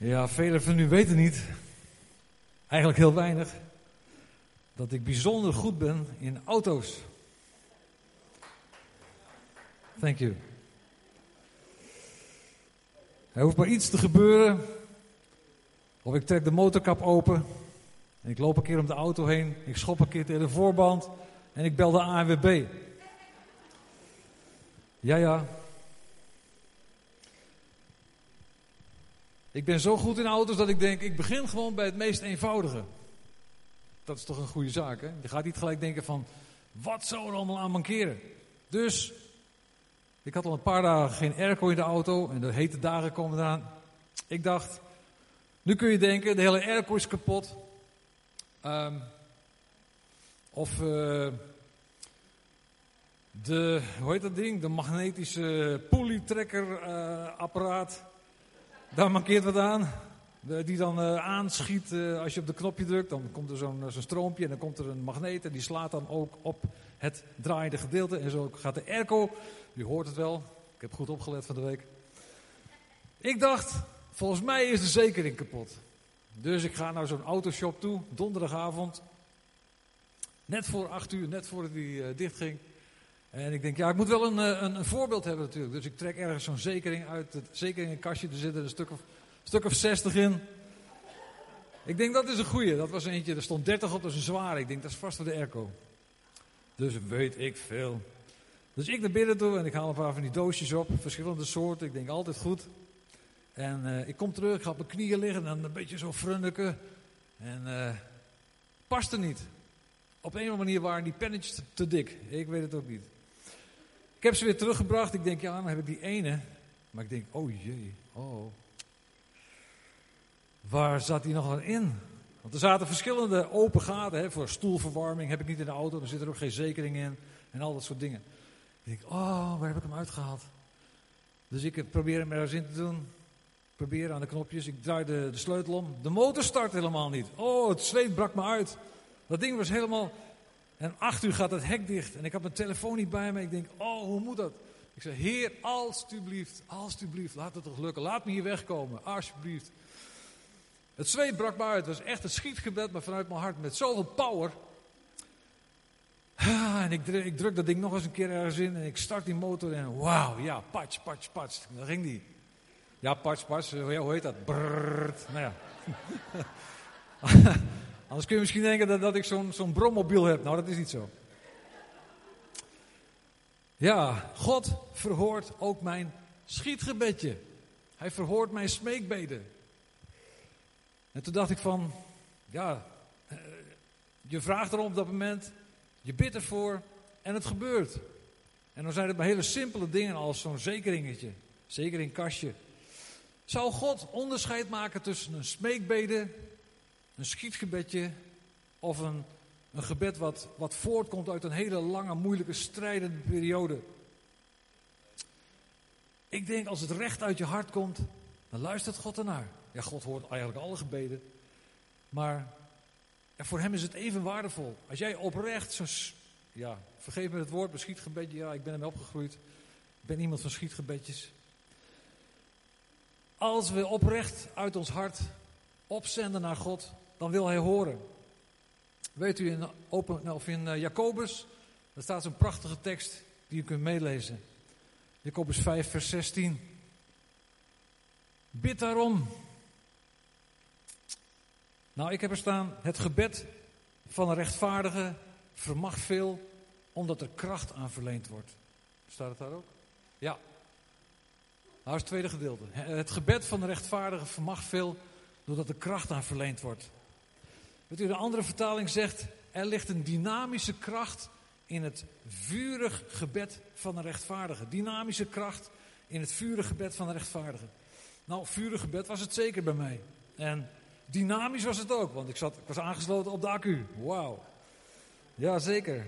Ja, velen van u weten niet, eigenlijk heel weinig, dat ik bijzonder goed ben in auto's. Thank you. Er hoeft maar iets te gebeuren, of ik trek de motorkap open en ik loop een keer om de auto heen, ik schop een keer tegen de voorband en ik bel de ANWB. Ja, ja, Ik ben zo goed in auto's dat ik denk, ik begin gewoon bij het meest eenvoudige. Dat is toch een goede zaak, hè? Je gaat niet gelijk denken van, wat zou er allemaal aan mankeren? Dus, ik had al een paar dagen geen airco in de auto en de hete dagen komen eraan. Ik dacht, nu kun je denken, de hele airco is kapot. Um, of uh, de, hoe heet dat ding? De magnetische pulley-trekker uh, apparaat daar mankeert wat aan. Die dan uh, aanschiet uh, als je op de knopje drukt. Dan komt er zo'n uh, stroompje en dan komt er een magneet. En die slaat dan ook op het draaiende gedeelte. En zo gaat de airco. U hoort het wel. Ik heb goed opgelet van de week. Ik dacht, volgens mij is de zekering kapot. Dus ik ga naar zo'n autoshop toe, donderdagavond. Net voor acht uur, net voordat die dicht ging. En ik denk, ja, ik moet wel een, een, een voorbeeld hebben natuurlijk. Dus ik trek ergens zo'n zekering uit het zekeringenkastje. Er zitten een stuk of, stuk of 60 in. Ik denk, dat is een goeie. Dat was eentje, er stond 30 op, dat is een zware. Ik denk, dat is vast voor de airco. Dus weet ik veel. Dus ik naar binnen toe en ik haal een paar van die doosjes op. Verschillende soorten, ik denk, altijd goed. En uh, ik kom terug, ik ga op mijn knieën liggen en een beetje zo frunniken. En uh, past er niet. Op een of andere manier waren die pennetjes te dik. Ik weet het ook niet. Ik heb ze weer teruggebracht. Ik denk, ja, dan heb ik die ene. Maar ik denk, oh jee, oh. Waar zat die nog aan in? Want er zaten verschillende open gaten. Hè, voor stoelverwarming heb ik niet in de auto. Er zit er ook geen zekering in. En al dat soort dingen. Ik denk, oh, waar heb ik hem uitgehaald? Dus ik probeer hem ergens in te doen. Probeer aan de knopjes. Ik draai de, de sleutel om. De motor start helemaal niet. Oh, het zweet brak me uit. Dat ding was helemaal en acht uur gaat het hek dicht. En ik had mijn telefoon niet bij me. Ik denk, oh, hoe moet dat? Ik zei, heer, alstublieft, alstublieft, laat het toch lukken. Laat me hier wegkomen, alsjeblieft. Het zweet brak me uit. Het was echt een schietgebed, maar vanuit mijn hart met zoveel power. Ah, en ik druk, ik druk dat ding nog eens een keer ergens in en ik start die motor en wauw, ja, patch, patch, patch. Daar ging die. Ja, patch, patch, hoe heet dat? Brrrt, nou ja. Anders kun je misschien denken dat, dat ik zo'n zo'n brommobiel heb. Nou, dat is niet zo. Ja, God verhoort ook mijn schietgebedje. Hij verhoort mijn smeekbeden. En toen dacht ik van, ja, eh, je vraagt erom op dat moment, je bidt ervoor en het gebeurt. En dan zijn het maar hele simpele dingen als zo'n zekeringetje, zekeringkastje. Zou God onderscheid maken tussen een smeekbede een schietgebedje of een, een gebed wat, wat voortkomt uit een hele lange, moeilijke, strijdende periode. Ik denk als het recht uit je hart komt, dan luistert God ernaar. Ja, God hoort eigenlijk alle gebeden. Maar voor hem is het even waardevol. Als jij oprecht zo, ja, vergeef me het woord, maar schietgebedje, ja, ik ben ermee opgegroeid. Ik ben iemand van schietgebedjes. Als we oprecht uit ons hart opzenden naar God, dan wil hij horen. Weet u in, open, of in uh, Jacobus, daar staat zo'n prachtige tekst die u kunt meelezen. Jacobus 5, vers 16. Bid daarom. Nou, ik heb er staan, het gebed van een rechtvaardige vermag veel, omdat er kracht aan verleend wordt. Staat het daar ook? Ja. Nou, is het tweede gedeelte. Het gebed van de rechtvaardige vermag veel, doordat er kracht aan verleend wordt. Weet u, de andere vertaling zegt, er ligt een dynamische kracht in het vurig gebed van een rechtvaardige. Dynamische kracht in het vurig gebed van een rechtvaardige. Nou, vurig gebed was het zeker bij mij. En dynamisch was het ook, want ik, zat, ik was aangesloten op de accu. Wauw. Ja, zeker.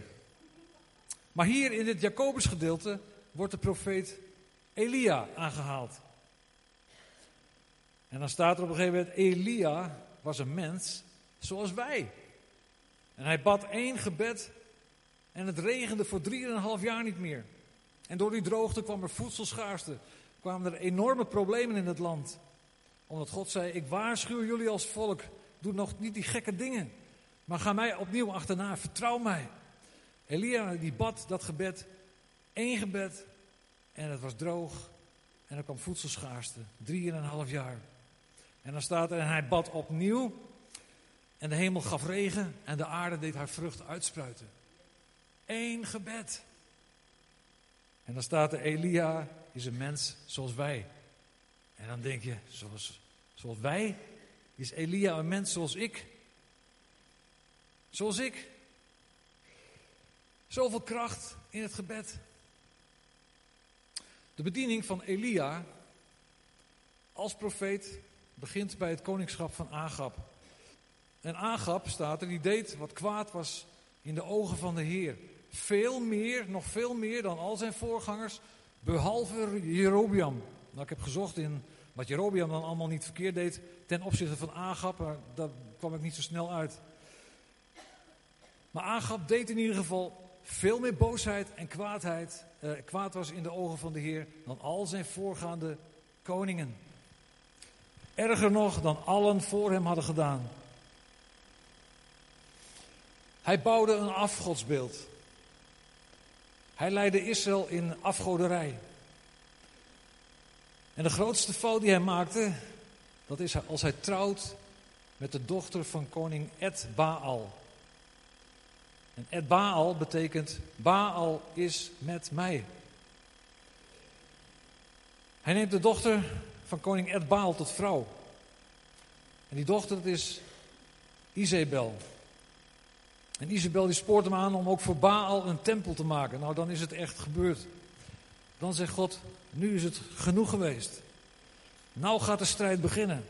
Maar hier in dit Jacobus gedeelte wordt de profeet Elia aangehaald. En dan staat er op een gegeven moment, Elia was een mens zoals wij. En hij bad één gebed en het regende voor drieënhalf jaar niet meer. En door die droogte kwam er voedselschaarste, kwamen er enorme problemen in het land. Omdat God zei, ik waarschuw jullie als volk, doe nog niet die gekke dingen. Maar ga mij opnieuw achterna, vertrouw mij. Elia die bad dat gebed, één gebed en het was droog en er kwam voedselschaarste, drieënhalf jaar. En dan staat er, en hij bad opnieuw en de hemel gaf regen en de aarde deed haar vrucht uitspruiten. Eén gebed. En dan staat er, Elia is een mens zoals wij. En dan denk je, zoals, zoals wij? Is Elia een mens zoals ik? Zoals ik? Zoveel kracht in het gebed. De bediening van Elia als profeet begint bij het koningschap van Agab. En Agab staat er, die deed wat kwaad was in de ogen van de Heer. Veel meer, nog veel meer dan al zijn voorgangers, behalve Jerobiam. Nou, ik heb gezocht in wat Jerobiam dan allemaal niet verkeerd deed ten opzichte van Agab, maar daar kwam ik niet zo snel uit. Maar Agab deed in ieder geval veel meer boosheid en kwaadheid, eh, kwaad was in de ogen van de Heer dan al zijn voorgaande koningen. Erger nog dan allen voor hem hadden gedaan. Hij bouwde een afgodsbeeld. Hij leidde Israël in afgoderij. En de grootste fout die hij maakte, dat is als hij trouwt met de dochter van koning Ed Baal. En Ed Baal betekent Baal is met mij. Hij neemt de dochter van koning Ed Baal tot vrouw. En die dochter is Isabel. En Isabel die spoort hem aan om ook voor Baal een tempel te maken. Nou, dan is het echt gebeurd. Dan zegt God, nu is het genoeg geweest. Nou gaat de strijd beginnen.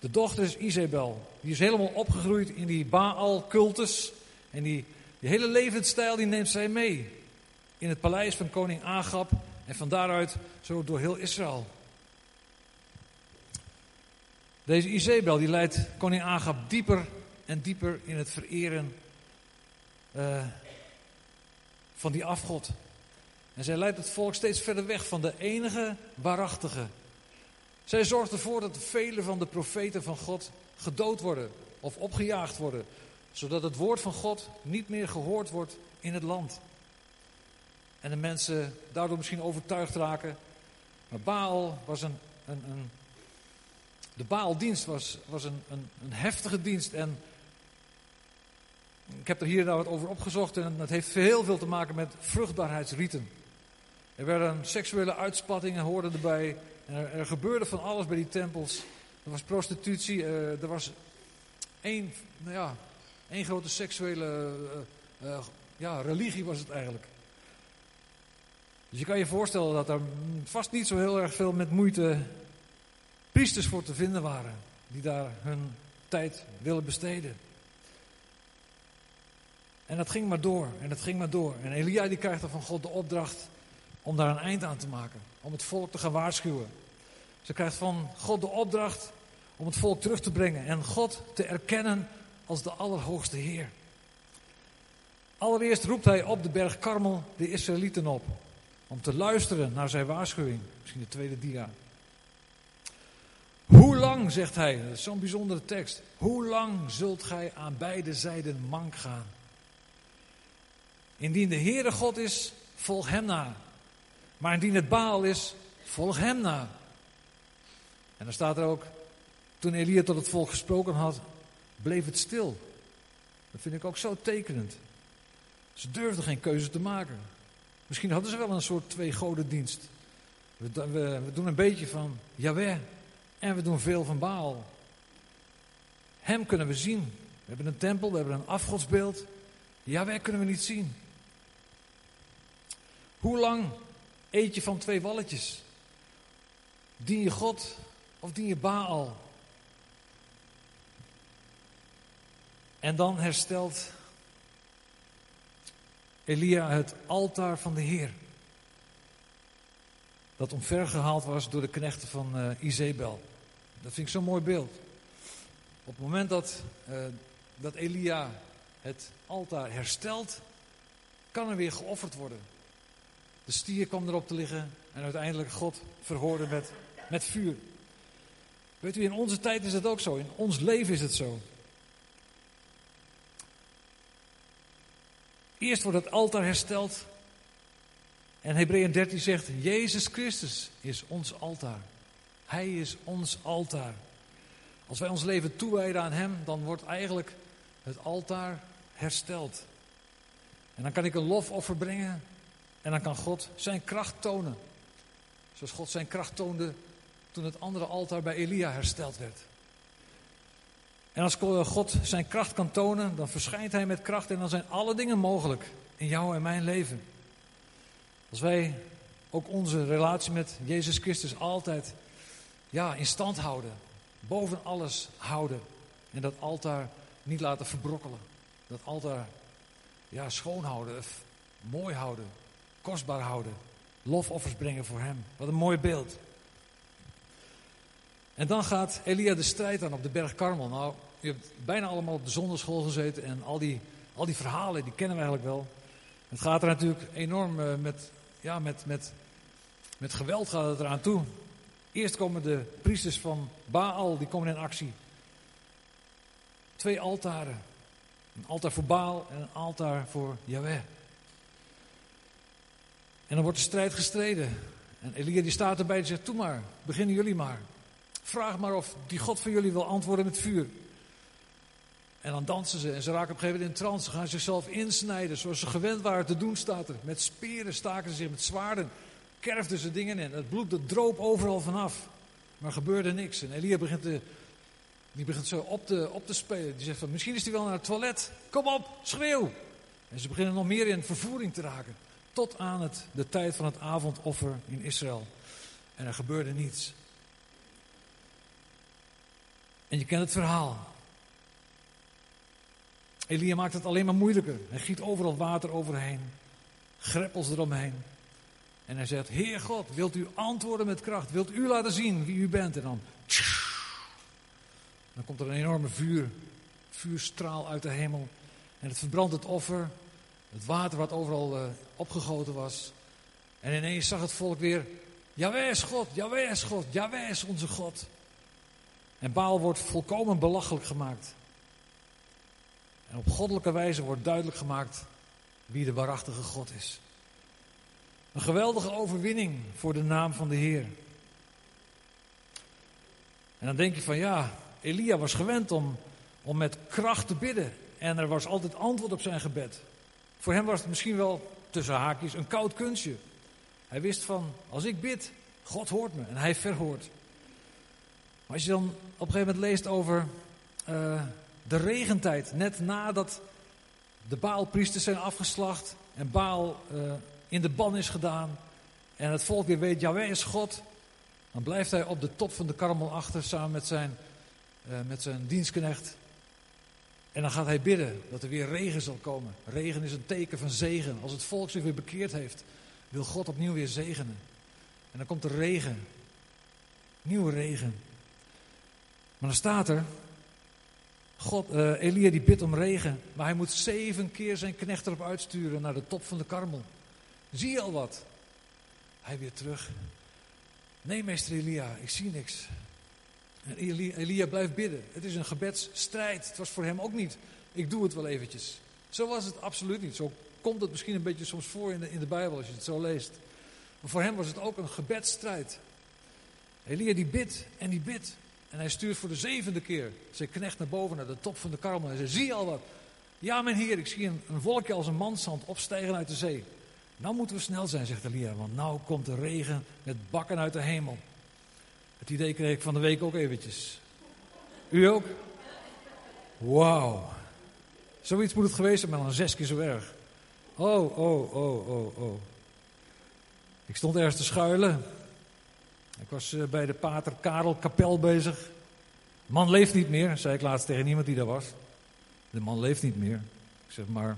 De dochter is Isabel. Die is helemaal opgegroeid in die Baal-cultus. En die, die hele levensstijl die neemt zij mee. In het paleis van koning Agab. En van daaruit zo door heel Israël. Deze Isabel die leidt koning Agab dieper en dieper in het vereren uh, van die afgod. En zij leidt het volk steeds verder weg van de enige waarachtige. Zij zorgt ervoor dat vele van de profeten van God gedood worden of opgejaagd worden, zodat het woord van God niet meer gehoord wordt in het land. En de mensen daardoor misschien overtuigd raken. Maar Baal was een, een, een de Baaldienst was, was een, een, een heftige dienst en ik heb er hier nou wat over opgezocht en dat heeft heel veel te maken met vruchtbaarheidsrieten. Er werden seksuele uitspattingen, hoorden erbij. Er, er, gebeurde van alles bij die tempels. Er was prostitutie, uh, er was één, nou ja, één grote seksuele uh, uh, ja, religie was het eigenlijk. Dus je kan je voorstellen dat er vast niet zo heel erg veel met moeite priesters voor te vinden waren. Die daar hun tijd willen besteden. En dat ging maar door en dat ging maar door. En Elia die krijgt dan van God de opdracht om daar een eind aan te maken. Om het volk te gaan waarschuwen. Ze krijgt van God de opdracht om het volk terug te brengen en God te erkennen als de Allerhoogste Heer. Allereerst roept hij op de berg Karmel de Israëlieten op om te luisteren naar zijn waarschuwing. Misschien de tweede dia. Hoe lang, zegt hij, dat is zo'n bijzondere tekst. Hoe lang zult gij aan beide zijden mank gaan? Indien de Heere God is, volg hem na. Maar indien het Baal is, volg hem na. En dan staat er ook, toen Elia tot het volk gesproken had, bleef het stil. Dat vind ik ook zo tekenend. Ze durfden geen keuze te maken. Misschien hadden ze wel een soort twee godendienst. We, we, we doen een beetje van Yahweh en we doen veel van Baal. Hem kunnen we zien. We hebben een tempel, we hebben een afgodsbeeld. Yahweh kunnen we niet zien. Hoe lang eet je van twee walletjes? Dien je God of dien je Baal? En dan herstelt Elia het altaar van de Heer. Dat omvergehaald was door de knechten van uh, Izebel. Dat vind ik zo'n mooi beeld. Op het moment dat, uh, dat Elia het altaar herstelt, kan er weer geofferd worden. De stier kwam erop te liggen en uiteindelijk God verhoorde met, met vuur. Weet u, in onze tijd is het ook zo. In ons leven is het zo. Eerst wordt het altaar hersteld. En Hebreeën 13 zegt, Jezus Christus is ons altaar. Hij is ons altaar. Als wij ons leven toewijden aan Hem, dan wordt eigenlijk het altaar hersteld. En dan kan ik een lofoffer brengen en dan kan God zijn kracht tonen. Zoals God zijn kracht toonde toen het andere altaar bij Elia hersteld werd. En als God zijn kracht kan tonen, dan verschijnt Hij met kracht en dan zijn alle dingen mogelijk in jou en mijn leven. Als wij ook onze relatie met Jezus Christus altijd ja, in stand houden, boven alles houden en dat altaar niet laten verbrokkelen. Dat altaar ja, schoon houden, mooi houden, kostbaar houden, lofoffers brengen voor Hem. Wat een mooi beeld. En dan gaat Elia de strijd aan op de berg Karmel. Nou, je hebt bijna allemaal op de zonderschool gezeten en al die, al die verhalen, die kennen we eigenlijk wel. Het gaat er natuurlijk enorm uh, met, ja, met, met, met geweld gaat het eraan toe. Eerst komen de priesters van Baal, die komen in actie. Twee altaren. Een altaar voor Baal en een altaar voor Yahweh. En dan wordt de strijd gestreden. En Elia die staat erbij en zegt, doe maar, beginnen jullie maar. Vraag maar of die God van jullie wil antwoorden met vuur. En dan dansen ze en ze raken op een gegeven moment in trance. Ze gaan zichzelf insnijden zoals ze gewend waren te doen, staat er. Met speren staken ze zich, met zwaarden kerfden ze dingen in. Het bloed dat droop overal vanaf. Maar gebeurde niks. En Elia begint, te, die begint zo op te, op te spelen. Die zegt van, misschien is hij wel naar het toilet. Kom op, schreeuw. En ze beginnen nog meer in vervoering te raken. Tot aan het, de tijd van het avondoffer in Israël. En er gebeurde niets. En je kent het verhaal. Elia maakt het alleen maar moeilijker. Hij giet overal water overheen. Greppels eromheen. En hij zegt, Heer God, wilt u antwoorden met kracht? Wilt u laten zien wie u bent? En dan, dan komt er een enorme vuur, vuurstraal uit de hemel. En het verbrandt het offer. Het water wat overal uh, opgegoten was. En ineens zag het volk weer, Jawel is God, Jawel is God, Jawel is onze God. En Baal wordt volkomen belachelijk gemaakt. En op goddelijke wijze wordt duidelijk gemaakt wie de waarachtige God is. Een geweldige overwinning voor de naam van de Heer. En dan denk je van ja, Elia was gewend om, om met kracht te bidden. En er was altijd antwoord op zijn gebed. Voor hem was het misschien wel, tussen haakjes, een koud kunstje. Hij wist van, als ik bid, God hoort me en hij verhoort. Maar als je dan op een gegeven moment leest over uh, de regentijd, net nadat de Baalpriesters zijn afgeslacht en Baal uh, in de ban is gedaan en het volk weer weet, Jawel is God, dan blijft hij op de top van de karmel achter samen met zijn, uh, met zijn dienstknecht. En dan gaat hij bidden dat er weer regen zal komen. Regen is een teken van zegen. Als het volk zich weer bekeerd heeft, wil God opnieuw weer zegenen. En dan komt er regen. Nieuwe regen. Maar dan staat er, God, uh, Elia die bidt om regen, maar hij moet zeven keer zijn knecht erop uitsturen naar de top van de karmel. Zie je al wat? Hij weer terug. Nee, meester Elia, ik zie niks. En Elia, blijft bidden. Het is een gebedsstrijd. Het was voor hem ook niet. Ik doe het wel eventjes. Zo was het absoluut niet. Zo komt het misschien een beetje soms voor in de, in de Bijbel als je het zo leest. Maar voor hem was het ook een gebedsstrijd. Elia die bidt en die bidt. En hij stuurt voor de zevende keer zijn knecht naar boven, naar de top van de karmel. En hij zegt, zie je al wat? Ja, mijn heer, ik zie een, een wolkje als een manszand opstijgen uit de zee. Nou moeten we snel zijn, zegt Elia, want nou komt de regen met bakken uit de hemel. Het idee kreeg ik van de week ook eventjes. U ook? Wauw. Zoiets moet het geweest zijn, maar dan zes keer zo erg. Oh, oh, oh, oh, oh. Ik stond ergens te schuilen. Ik was eh, bij de pater Karel Kapel bezig. De man leeft niet meer, zei ik laatst tegen iemand die daar was. De man leeft niet meer. Ik zeg maar,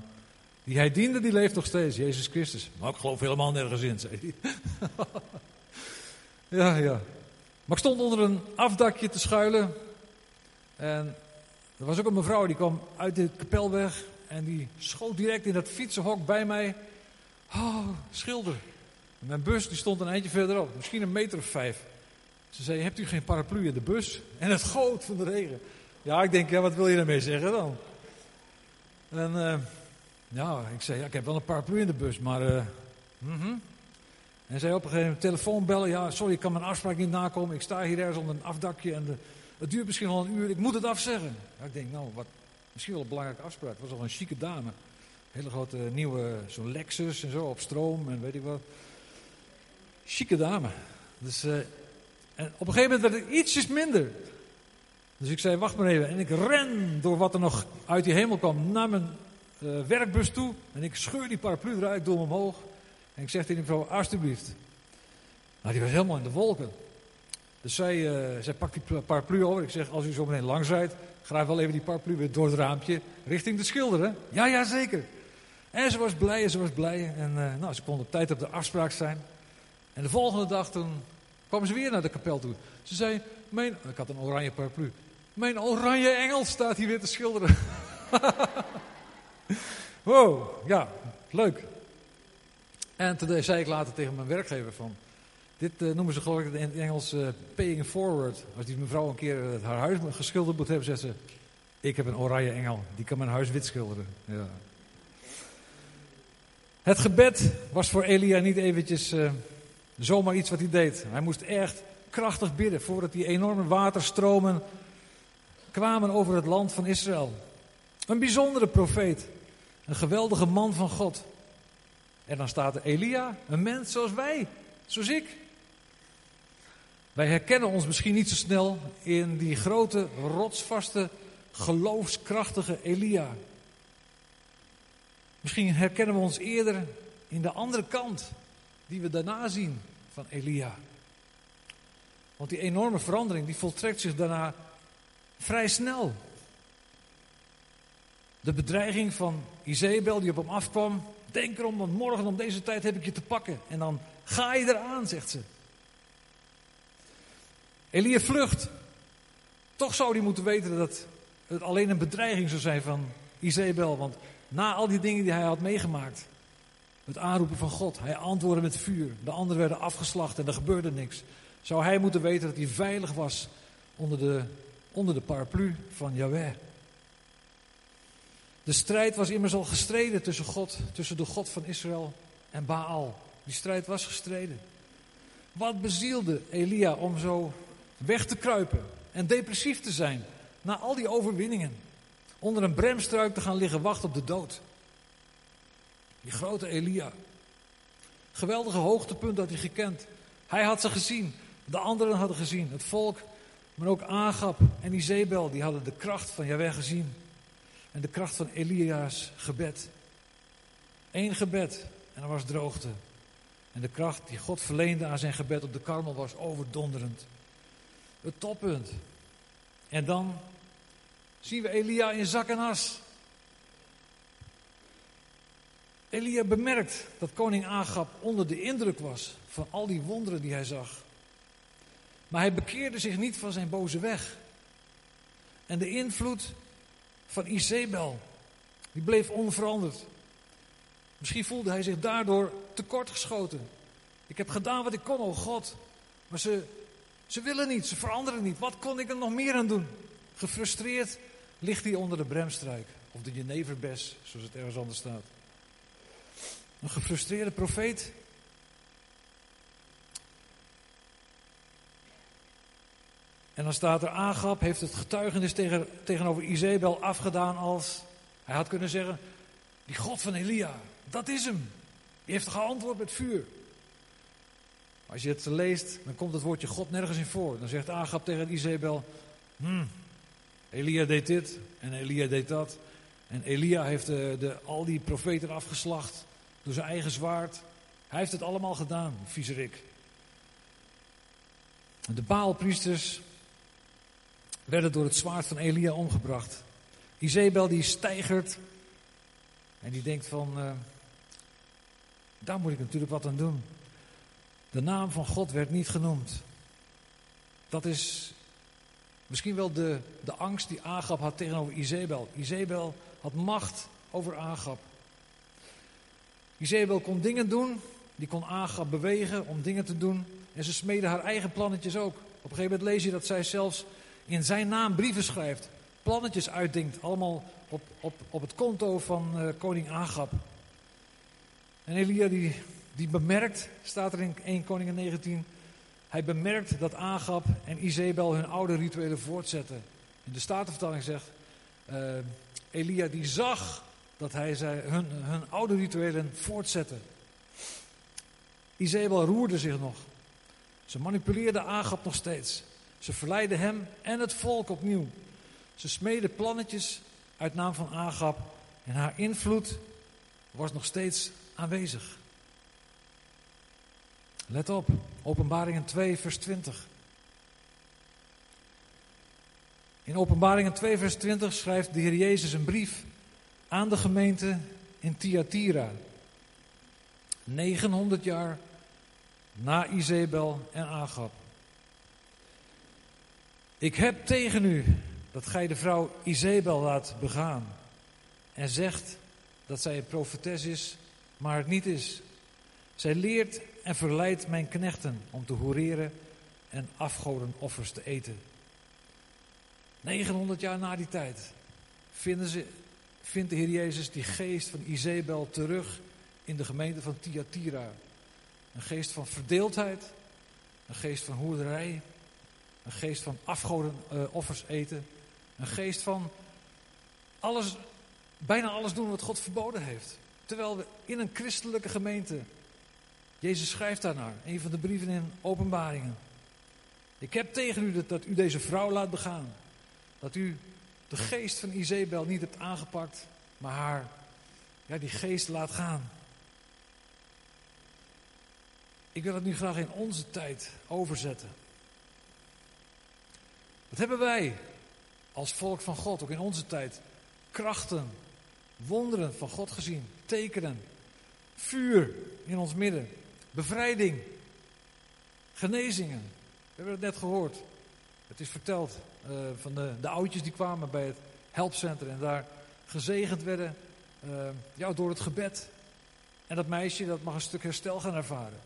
die hij diende, die leeft nog steeds, Jezus Christus. Maar ik geloof helemaal nergens in, zei hij. ja, ja. Maar ik stond onder een afdakje te schuilen. En er was ook een mevrouw die kwam uit de kapelweg. En die schoot direct in dat fietsenhok bij mij. Oh, schilder. En mijn bus die stond een eindje verderop, misschien een meter of vijf. Ze zei, hebt u geen paraplu in de bus? En het goot van de regen. Ja, ik denk, ja, wat wil je daarmee zeggen dan? En uh, ja, ik zei, ik heb wel een paraplu in de bus, maar... Uh, mm En zei op een gegeven moment, telefoon bellen. Ja, sorry, ik kan mijn afspraak niet nakomen. Ik sta hier ergens onder een afdakje en de, het duurt misschien al een uur. Ik moet het afzeggen. Ik denk, nou, wat, misschien wel een belangrijke afspraak. Het was al een chique dame. Hele grote nieuwe, zo'n Lexus en zo, op stroom en weet ik wat. Chique dame. Dus, uh, en op een gegeven moment werd het ietsjes minder. Dus ik zei, wacht maar even. En ik ren door wat er nog uit die hemel kwam naar mijn uh, werkbus toe. En ik scheur die paraplu eruit, doe hem omhoog. En ik zeg tegen die vrouw, alsjeblieft. Nou, die was helemaal in de wolken. Dus zij, uh, zij pakt die paraplu over. Ik zeg, als u zo meteen langs rijdt, graag wel even die paraplu weer door het raampje richting de schilderen. Ja, ja, zeker. En ze was blij en ze was blij. En uh, nou, ze kon op tijd op de afspraak zijn. En de volgende dag toen kwam ze weer naar de kapel toe. Ze zei, mijn, ik had een oranje paraplu. Mijn oranje engel staat hier weer te schilderen. wow, ja, leuk. En toen zei ik later tegen mijn werkgever van... Dit uh, noemen ze geloof ik in het Engels uh, paying forward. Als die mevrouw een keer haar huis geschilderd moet hebben, zegt ze... Ik heb een oranje engel, die kan mijn huis wit schilderen. Ja. Het gebed was voor Elia niet eventjes zomaar iets wat hij deed. Hij moest echt krachtig bidden voordat die enorme waterstromen kwamen over het land van Israël. Een bijzondere profeet. Een geweldige man van God. En dan staat er Elia, een mens zoals wij, zoals ik. Wij herkennen ons misschien niet zo snel in die grote, rotsvaste, geloofskrachtige Elia. Misschien herkennen we ons eerder in de andere kant die we daarna zien van Elia. Want die enorme verandering die voltrekt zich daarna vrij snel. De bedreiging van Izebel die op hem afkwam. Denk erom, want morgen om deze tijd heb ik je te pakken. En dan ga je eraan, zegt ze. Elia vlucht. Toch zou hij moeten weten dat het alleen een bedreiging zou zijn van Izebel. Want na al die dingen die hij had meegemaakt. Het aanroepen van God. Hij antwoordde met vuur. De anderen werden afgeslacht en er gebeurde niks. Zou hij moeten weten dat hij veilig was onder de, onder de paraplu van Yahweh. De strijd was immers al gestreden tussen God, tussen de God van Israël en Baal. Die strijd was gestreden. Wat bezielde Elia om zo weg te kruipen en depressief te zijn na al die overwinningen? Onder een bremstruik te gaan liggen wachten op de dood. Die grote Elia. Geweldige hoogtepunt had hij gekend. Hij had ze gezien. De anderen hadden gezien. Het volk, maar ook Agab en Izebel, die hadden de kracht van Jaweh gezien. En de kracht van Elia's gebed. Eén gebed en er was droogte. En de kracht die God verleende aan zijn gebed op de karmel was overdonderend. Het toppunt. En dan zien we Elia in zak en as. Elia bemerkt dat koning Agab onder de indruk was van al die wonderen die hij zag. Maar hij bekeerde zich niet van zijn boze weg. En de invloed van Izebel, die bleef onveranderd. Misschien voelde hij zich daardoor tekortgeschoten. Ik heb gedaan wat ik kon, oh God. Maar ze, ze willen niet, ze veranderen niet. Wat kon ik er nog meer aan doen? Gefrustreerd ligt hij onder de bremstruik. Of de jeneverbes, zoals het ergens anders staat. Een gefrustreerde profeet. En dan staat er, Agab heeft het getuigenis tegen, tegenover Izebel afgedaan als... Hij had kunnen zeggen, die God van Elia, dat is hem. Die heeft geantwoord met vuur. Als je het leest, dan komt het woordje God nergens in voor. Dan zegt Agab tegen Izebel, hmm, Elia deed dit en Elia deed dat. En Elia heeft de, de, al die profeten afgeslacht door zijn eigen zwaard. Hij heeft het allemaal gedaan, viezerik. De Baalpriesters werden door het zwaard van Elia omgebracht. Izebel die stijgert en die denkt van, uh, daar moet ik natuurlijk wat aan doen. De naam van God werd niet genoemd. Dat is misschien wel de, de angst die Agab had tegenover Izebel. Izebel had macht over Agab. Izebel kon dingen doen, die kon Agab bewegen om dingen te doen. En ze smeden haar eigen plannetjes ook. Op een gegeven moment lees je dat zij zelfs in zijn naam brieven schrijft, plannetjes uitdenkt, allemaal op, op, op het konto van uh, koning Agab. En Elia die, die bemerkt, staat er in 1 Koningin 19, hij bemerkt dat Agab en Izebel hun oude rituelen voortzetten. In de Statenvertaling zegt, uh, Elia die zag dat hij zij, hun, hun oude rituelen voortzette. Izebel roerde zich nog. Ze manipuleerde Agab nog steeds. Ze verleidde hem en het volk opnieuw. Ze smeden plannetjes uit naam van Agab en haar invloed was nog steeds aanwezig. Let op, Openbaringen 2, vers 20. In Openbaringen 2, vers 20 schrijft de Heer Jezus een brief aan de gemeente in Thyatira. 900 jaar na Izebel en Agab. Ik heb tegen u dat gij de vrouw Izebel laat begaan en zegt dat zij een profetes is, maar het niet is. Zij leert en verleidt mijn knechten om te hoereren en afgodenoffers te eten. 900 jaar na die tijd vinden ze, vindt de Heer Jezus die geest van Izebel terug in de gemeente van Thyatira. Een geest van verdeeldheid, een geest van hoerderij, een geest van afgodenoffers uh, eten, een geest van alles, bijna alles doen wat God verboden heeft. Terwijl we in een christelijke gemeente, Jezus schrijft daarnaar, een van de brieven in Openbaringen. Ik heb tegen u dat, dat u deze vrouw laat begaan. Dat u de geest van Izebel niet hebt aangepakt, maar haar, ja, die geest laat gaan. Ik wil het nu graag in onze tijd overzetten. Wat hebben wij als volk van God, ook in onze tijd, krachten, wonderen van God gezien, tekenen, vuur in ons midden, bevrijding, genezingen. We hebben het net gehoord. Het is verteld uh, van de, de oudjes die kwamen bij het helpcenter en daar gezegend werden uh, ja, door het gebed. En dat meisje dat mag een stuk herstel gaan ervaren.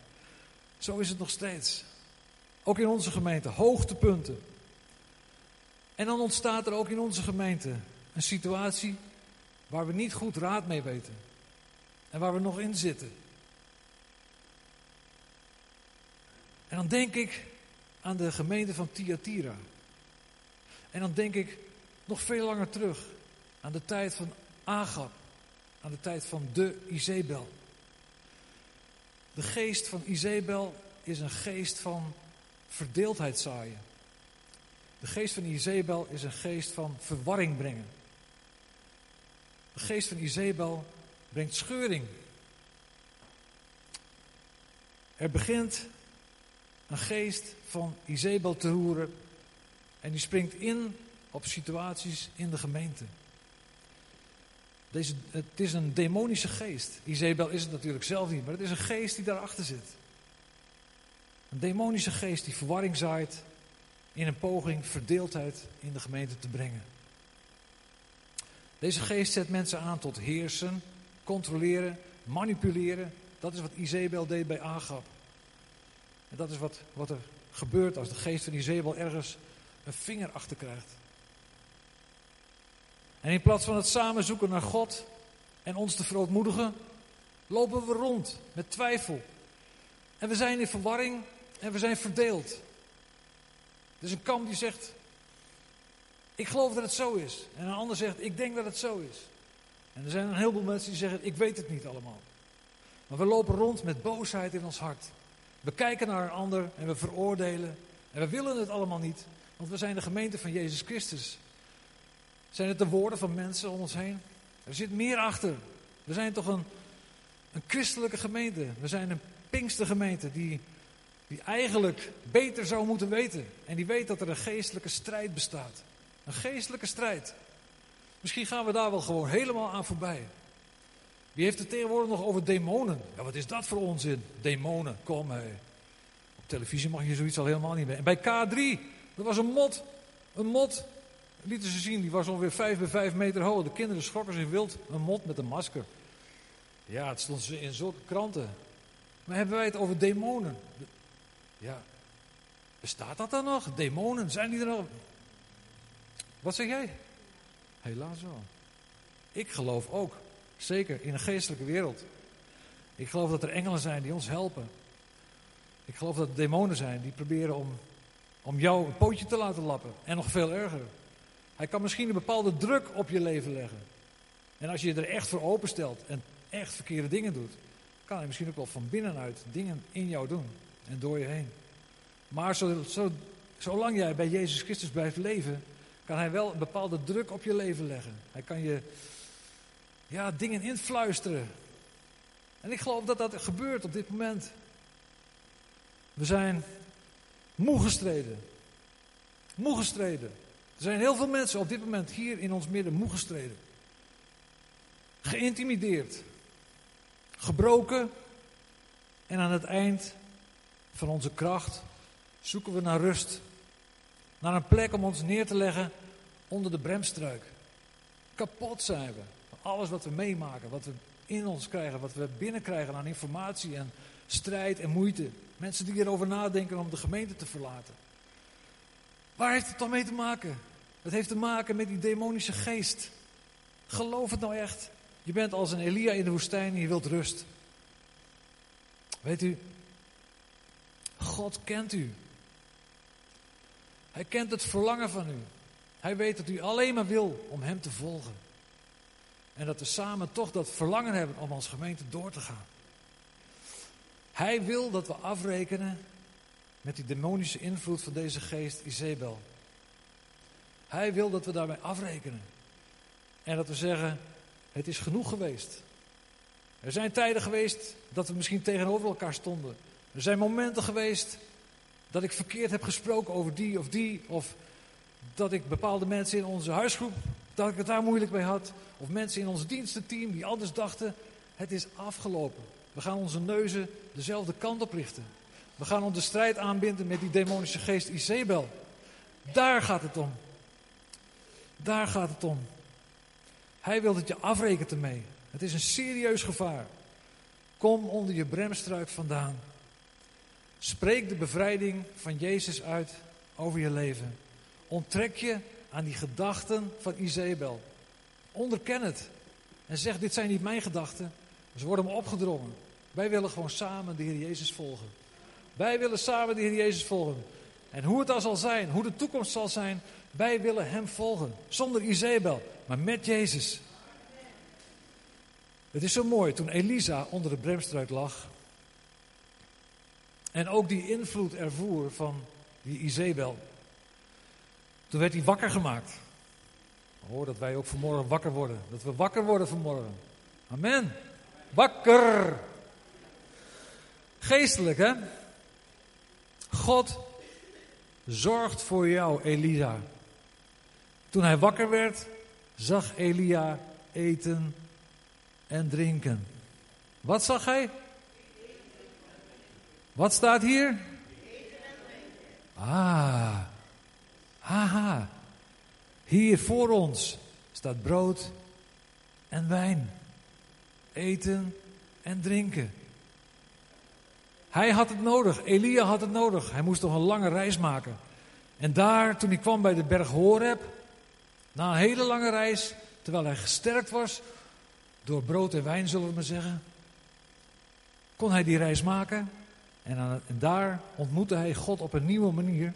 Zo is het nog steeds. Ook in onze gemeente, hoogtepunten. En dan ontstaat er ook in onze gemeente een situatie waar we niet goed raad mee weten. En waar we nog in zitten. En dan denk ik aan de gemeente van Thyatira. En dan denk ik nog veel langer terug aan de tijd van Agab. Aan de tijd van de Izebel. De geest van Izebel is een geest van verdeeldheid zaaien. De geest van Izebel is een geest van verwarring brengen. De geest van Izebel brengt scheuring. Er begint een geest van Izebel te roeren en die springt in op situaties in de gemeente. Deze, het is een demonische geest. Izebel is het natuurlijk zelf niet, maar het is een geest die daarachter zit. Een demonische geest die verwarring zaait in een poging verdeeldheid in de gemeente te brengen. Deze geest zet mensen aan tot heersen, controleren, manipuleren. Dat is wat Izebel deed bij Agab. En dat is wat, wat er gebeurt als de geest van Izebel ergens een vinger achter krijgt. En in plaats van het samen zoeken naar God en ons te verootmoedigen, lopen we rond met twijfel. En we zijn in verwarring en we zijn verdeeld. Is een kamp die zegt, ik geloof dat het zo is. En een ander zegt, ik denk dat het zo is. En er zijn een heleboel mensen die zeggen, ik weet het niet allemaal. Maar we lopen rond met boosheid in ons hart. We kijken naar een ander en we veroordelen. En we willen het allemaal niet, want we zijn de gemeente van Jezus Christus. Zijn het de woorden van mensen om ons heen? Er zit meer achter. We zijn toch een, een christelijke gemeente. We zijn een Pinkstergemeente die, die eigenlijk beter zou moeten weten. En die weet dat er een geestelijke strijd bestaat. Een geestelijke strijd. Misschien gaan we daar wel gewoon helemaal aan voorbij. Wie heeft het tegenwoordig nog over demonen? Ja, wat is dat voor onzin? Demonen, kom hé. Op televisie mag je zoiets al helemaal niet meer. En bij K3, er was een mot. Een mot lieten ze zien, die was ongeveer 5 bij 5 meter hoog. De kinderen schrokken zich wild. Een mot met een masker. Ja, het stond in zulke kranten. Maar hebben wij het over demonen? Ja. Bestaat dat dan nog? Demonen, zijn die er nog? Wat zeg jij? Helaas wel. Ik geloof ook, zeker in een geestelijke wereld. Ik geloof dat er engelen zijn die ons helpen. Ik geloof dat er demonen zijn die proberen om, om jou een pootje te laten lappen. En nog veel erger. Hij kan misschien een bepaalde druk op je leven leggen. En als je je er echt voor openstelt en echt verkeerde dingen doet, kan hij misschien ook wel van binnenuit dingen in jou doen en door je heen. Maar zo, zo, zolang jij bij Jezus Christus blijft leven, kan hij wel een bepaalde druk op je leven leggen. Hij kan je ja, dingen influisteren. En ik geloof dat dat gebeurt op dit moment. We zijn moe gestreden. Moe gestreden. Er zijn heel veel mensen op dit moment hier in ons midden moe gestreden. Geïntimideerd. Gebroken. En aan het eind van onze kracht zoeken we naar rust. Naar een plek om ons neer te leggen onder de bremstruik. Kapot zijn we. Alles wat we meemaken, wat we in ons krijgen, wat we binnenkrijgen aan informatie en strijd en moeite. Mensen die erover nadenken om de gemeente te verlaten. Waar heeft het dan mee te maken? Het heeft te maken met die demonische geest. Geloof het nou echt. Je bent als een Elia in de woestijn en je wilt rust. Weet u, God kent u. Hij kent het verlangen van u. Hij weet dat u alleen maar wil om Hem te volgen. En dat we samen toch dat verlangen hebben om als gemeente door te gaan. Hij wil dat we afrekenen met die demonische invloed van deze geest Izebel. Hij wil dat we daarmee afrekenen. En dat we zeggen, het is genoeg geweest. Er zijn tijden geweest dat we misschien tegenover elkaar stonden. Er zijn momenten geweest dat ik verkeerd heb gesproken over die of die. Of dat ik bepaalde mensen in onze huisgroep, dat ik het daar moeilijk mee had. Of mensen in ons dienstenteam die anders dachten, het is afgelopen. We gaan onze neuzen dezelfde kant op richten. We gaan onze strijd aanbinden met die demonische geest Isabel. Daar gaat het om. Daar gaat het om. Hij wil dat je afrekent ermee. Het is een serieus gevaar. Kom onder je bremstruik vandaan. Spreek de bevrijding van Jezus uit over je leven. Onttrek je aan die gedachten van Isabel. Onderken het. En zeg, dit zijn niet mijn gedachten. Ze worden me opgedrongen. Wij willen gewoon samen de Heer Jezus volgen. Wij willen samen de Heer Jezus volgen. En hoe het dan zal zijn, hoe de toekomst zal zijn, wij willen Hem volgen. Zonder Isabel, maar met Jezus. Het is zo mooi, toen Elisa onder de bremstruik lag. En ook die invloed ervoer van die Isabel. Toen werd hij wakker gemaakt. Hoor dat wij ook vanmorgen wakker worden. Dat we wakker worden vanmorgen. Amen. Wakker. Geestelijk, hè? God zorgt voor jou, Elisa. Toen hij wakker werd, zag Elia eten en drinken. Wat zag hij? Wat staat hier? Ah, haha. Hier voor ons staat brood en wijn. Eten en drinken. Hij had het nodig, Elia had het nodig. Hij moest toch een lange reis maken. En daar, toen hij kwam bij de berg Horeb, na een hele lange reis, terwijl hij gesterkt was, door brood en wijn zullen we maar zeggen, kon hij die reis maken. En, daar ontmoette hij God op een nieuwe manier.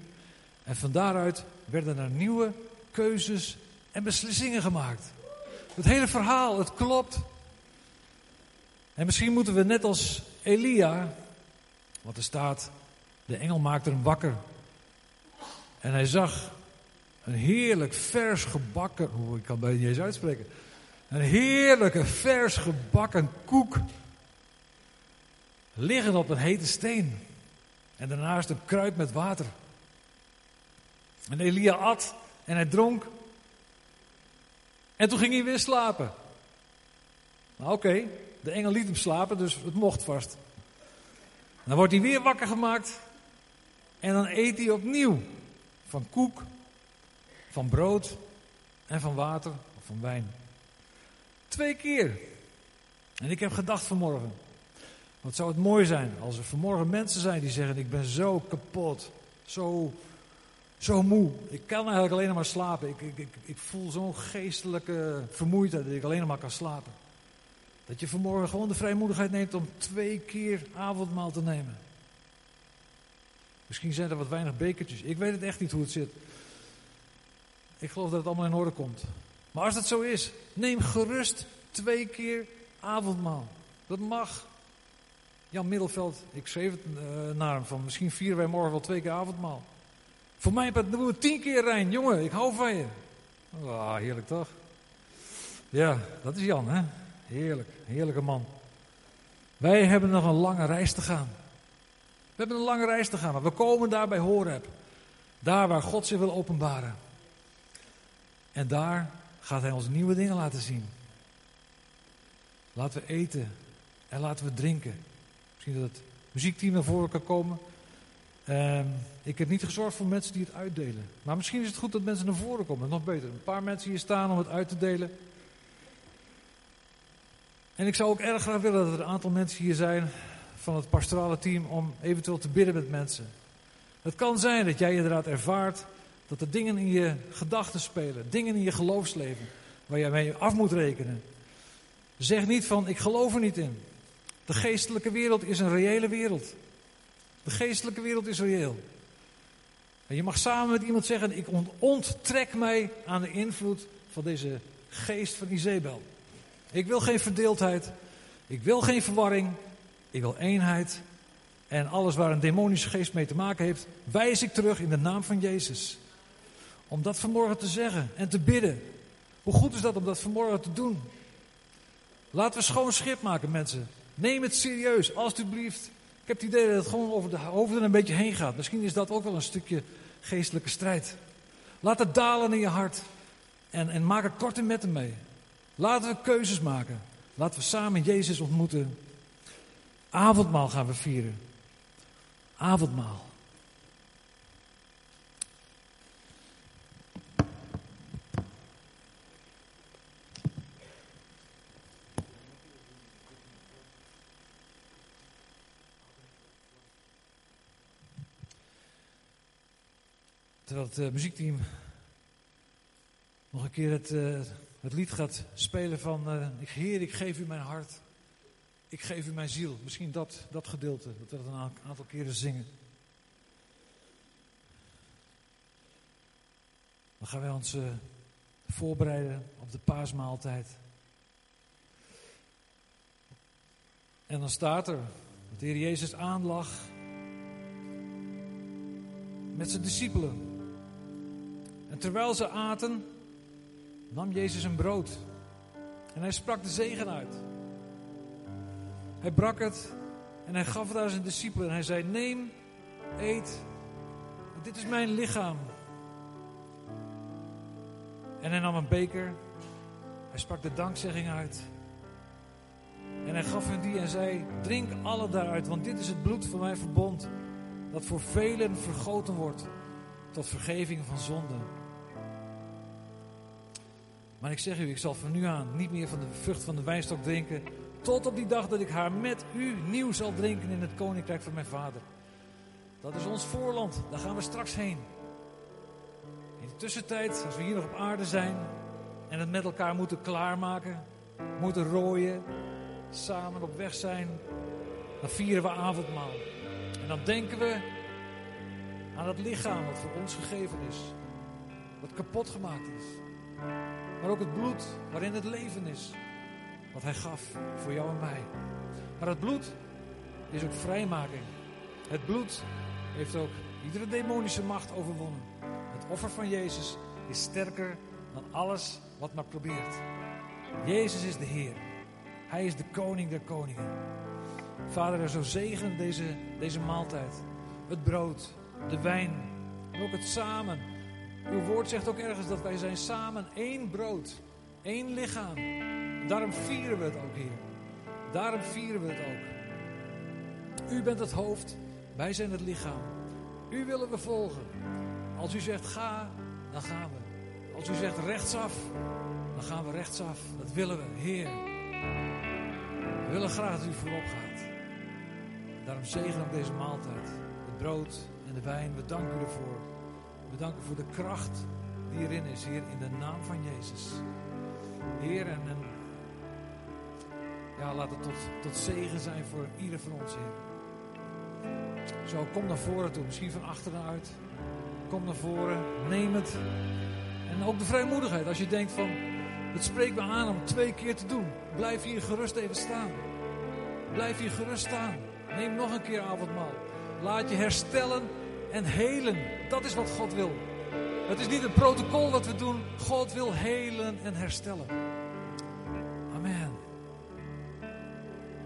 En van daaruit werden er nieuwe keuzes en beslissingen gemaakt. Het hele verhaal, het klopt. En misschien moeten we net als Elia, want er staat, de engel maakte hem wakker. En hij zag een heerlijk vers gebakken, hoe ik kan bij niet eens uitspreken. Een heerlijke vers gebakken koek. Liggen op een hete steen. En daarnaast een kruid met water. En Elia at en hij dronk. En toen ging hij weer slapen. Nou oké, de engel liet hem slapen, dus het mocht vast. Dan wordt hij weer wakker gemaakt. En dan eet hij opnieuw. Van koek, van brood en van water of van wijn. Twee keer. En ik heb gedacht vanmorgen. Wat zou het mooi zijn als er vanmorgen mensen zijn die zeggen: Ik ben zo kapot. Zo, zo moe. Ik kan eigenlijk alleen maar slapen. Ik, ik, ik, ik voel zo'n geestelijke vermoeidheid dat ik alleen maar kan slapen. Dat je vanmorgen gewoon de vrijmoedigheid neemt om twee keer avondmaal te nemen. Misschien zijn er wat weinig bekertjes. Ik weet het echt niet hoe het zit. Ik geloof dat het allemaal in orde komt. Maar als dat zo is, neem gerust twee keer avondmaal. Dat mag. Jan Middelveld, ik schreef het uh, naar hem van misschien vieren wij morgen wel twee keer avondmaal. Voor mij doen we tien keer Rijn. Jongen, ik hou van je. Ah, heerlijk toch? Ja, dat is Jan, hè? Heerlijk, heerlijke man. Wij hebben nog een lange reis te gaan. We hebben een lange reis te gaan, maar we komen daar bij Horeb. Daar waar God zich wil openbaren. En daar gaat Hij ons nieuwe dingen laten zien. Laten we eten en laten we drinken. Misschien dat het muziekteam naar voren kan komen. Um, ik heb niet gezorgd voor mensen die het uitdelen. Maar misschien is het goed dat mensen naar voren komen. Nog beter. Een paar mensen hier staan om het uit te delen. En ik zou ook erg graag willen dat er een aantal mensen hier zijn van het pastorale team om eventueel te bidden met mensen. Het kan zijn dat jij inderdaad ervaart dat er dingen in je gedachten spelen, dingen in je geloofsleven, waar jij mee af moet rekenen. Zeg niet van ik geloof er niet in. De geestelijke wereld is een reële wereld. De geestelijke wereld is reëel. En je mag samen met iemand zeggen: Ik onttrek mij aan de invloed van deze geest van Izebel. Ik wil geen verdeeldheid. Ik wil geen verwarring. Ik wil eenheid. En alles waar een demonische geest mee te maken heeft, wijs ik terug in de naam van Jezus. Om dat vanmorgen te zeggen en te bidden. Hoe goed is dat om dat vanmorgen te doen? Laten we schoon schip maken, mensen. Neem het serieus, alstublieft. Ik heb het idee dat het gewoon over de hoofden een beetje heen gaat. Misschien is dat ook wel een stukje geestelijke strijd. Laat het dalen in je hart. En, en maak er korte metten mee. Laten we keuzes maken. Laten we samen Jezus ontmoeten. Avondmaal gaan we vieren. Avondmaal. Terwijl het uh, muziekteam nog een keer het, uh, het lied gaat spelen van uh, Heer, ik geef u mijn hart. Ik geef u mijn ziel. Misschien dat, dat gedeelte, dat we dat een aantal keren zingen. Dan gaan wij ons voorbereiden op de paasmaaltijd. En dan staat er dat de Heer Jezus aanlag met zijn discipelen. En terwijl ze aten, nam Jezus een brood. En hij sprak de zegen uit. Hij brak het en hij gaf het aan zijn discipelen. En hij zei: Neem, eet, dit is mijn lichaam. En hij nam een beker. Hij sprak de dankzegging uit. En hij gaf hen die en zei: Drink alle daaruit, want dit is het bloed van mijn verbond. Dat voor velen vergoten wordt tot vergeving van zonden. Maar ik zeg u, ik zal van nu aan niet meer van de vrucht van de wijnstok drinken. Tot op die dag dat ik haar met u nieuw zal drinken in het koninkrijk van mijn vader. Dat is ons voorland, daar gaan we straks heen. In de tussentijd, als we hier nog op aarde zijn en het met elkaar moeten klaarmaken, moeten rooien, samen op weg zijn, dan vieren we avondmaal. En dan denken we aan het lichaam wat voor ons gegeven is, wat kapot gemaakt is. Maar ook het bloed waarin het leven is. Wat hij gaf voor jou en mij. Maar het bloed is ook vrijmaking. Het bloed heeft ook iedere demonische macht overwonnen. Het offer van Jezus is sterker dan alles wat maar probeert. Jezus is de Heer. Hij is de koning der koningen. Vader, er zo zegen deze, deze maaltijd. Het brood, de wijn en ook het samen uw woord zegt ook ergens dat wij zijn samen één brood, één lichaam. Daarom vieren we het ook, Heer. Daarom vieren we het ook. U bent het hoofd, wij zijn het lichaam. U willen we volgen. Als u zegt ga, dan gaan we. Als u zegt rechtsaf, dan gaan we rechtsaf. Dat willen we, Heer. We willen graag dat u voorop gaat. Daarom zegen op deze maaltijd. Het brood en de wijn. We danken u ervoor. We danken voor de kracht die erin is, Heer, in de naam van Jezus. Heer, en, en ja, laat het tot, tot zegen zijn voor ieder van ons, Heer. Zo, kom naar voren toe, misschien van achteruit. Kom naar voren, neem het. En ook de vrijmoedigheid, als je denkt van, het spreekt me aan om twee keer te doen. Blijf hier gerust even staan. Blijf hier gerust staan. Neem nog een keer avondmaal. Laat je herstellen en helen. Dat is wat God wil. Het is niet een protocol wat we doen. God wil helen en herstellen.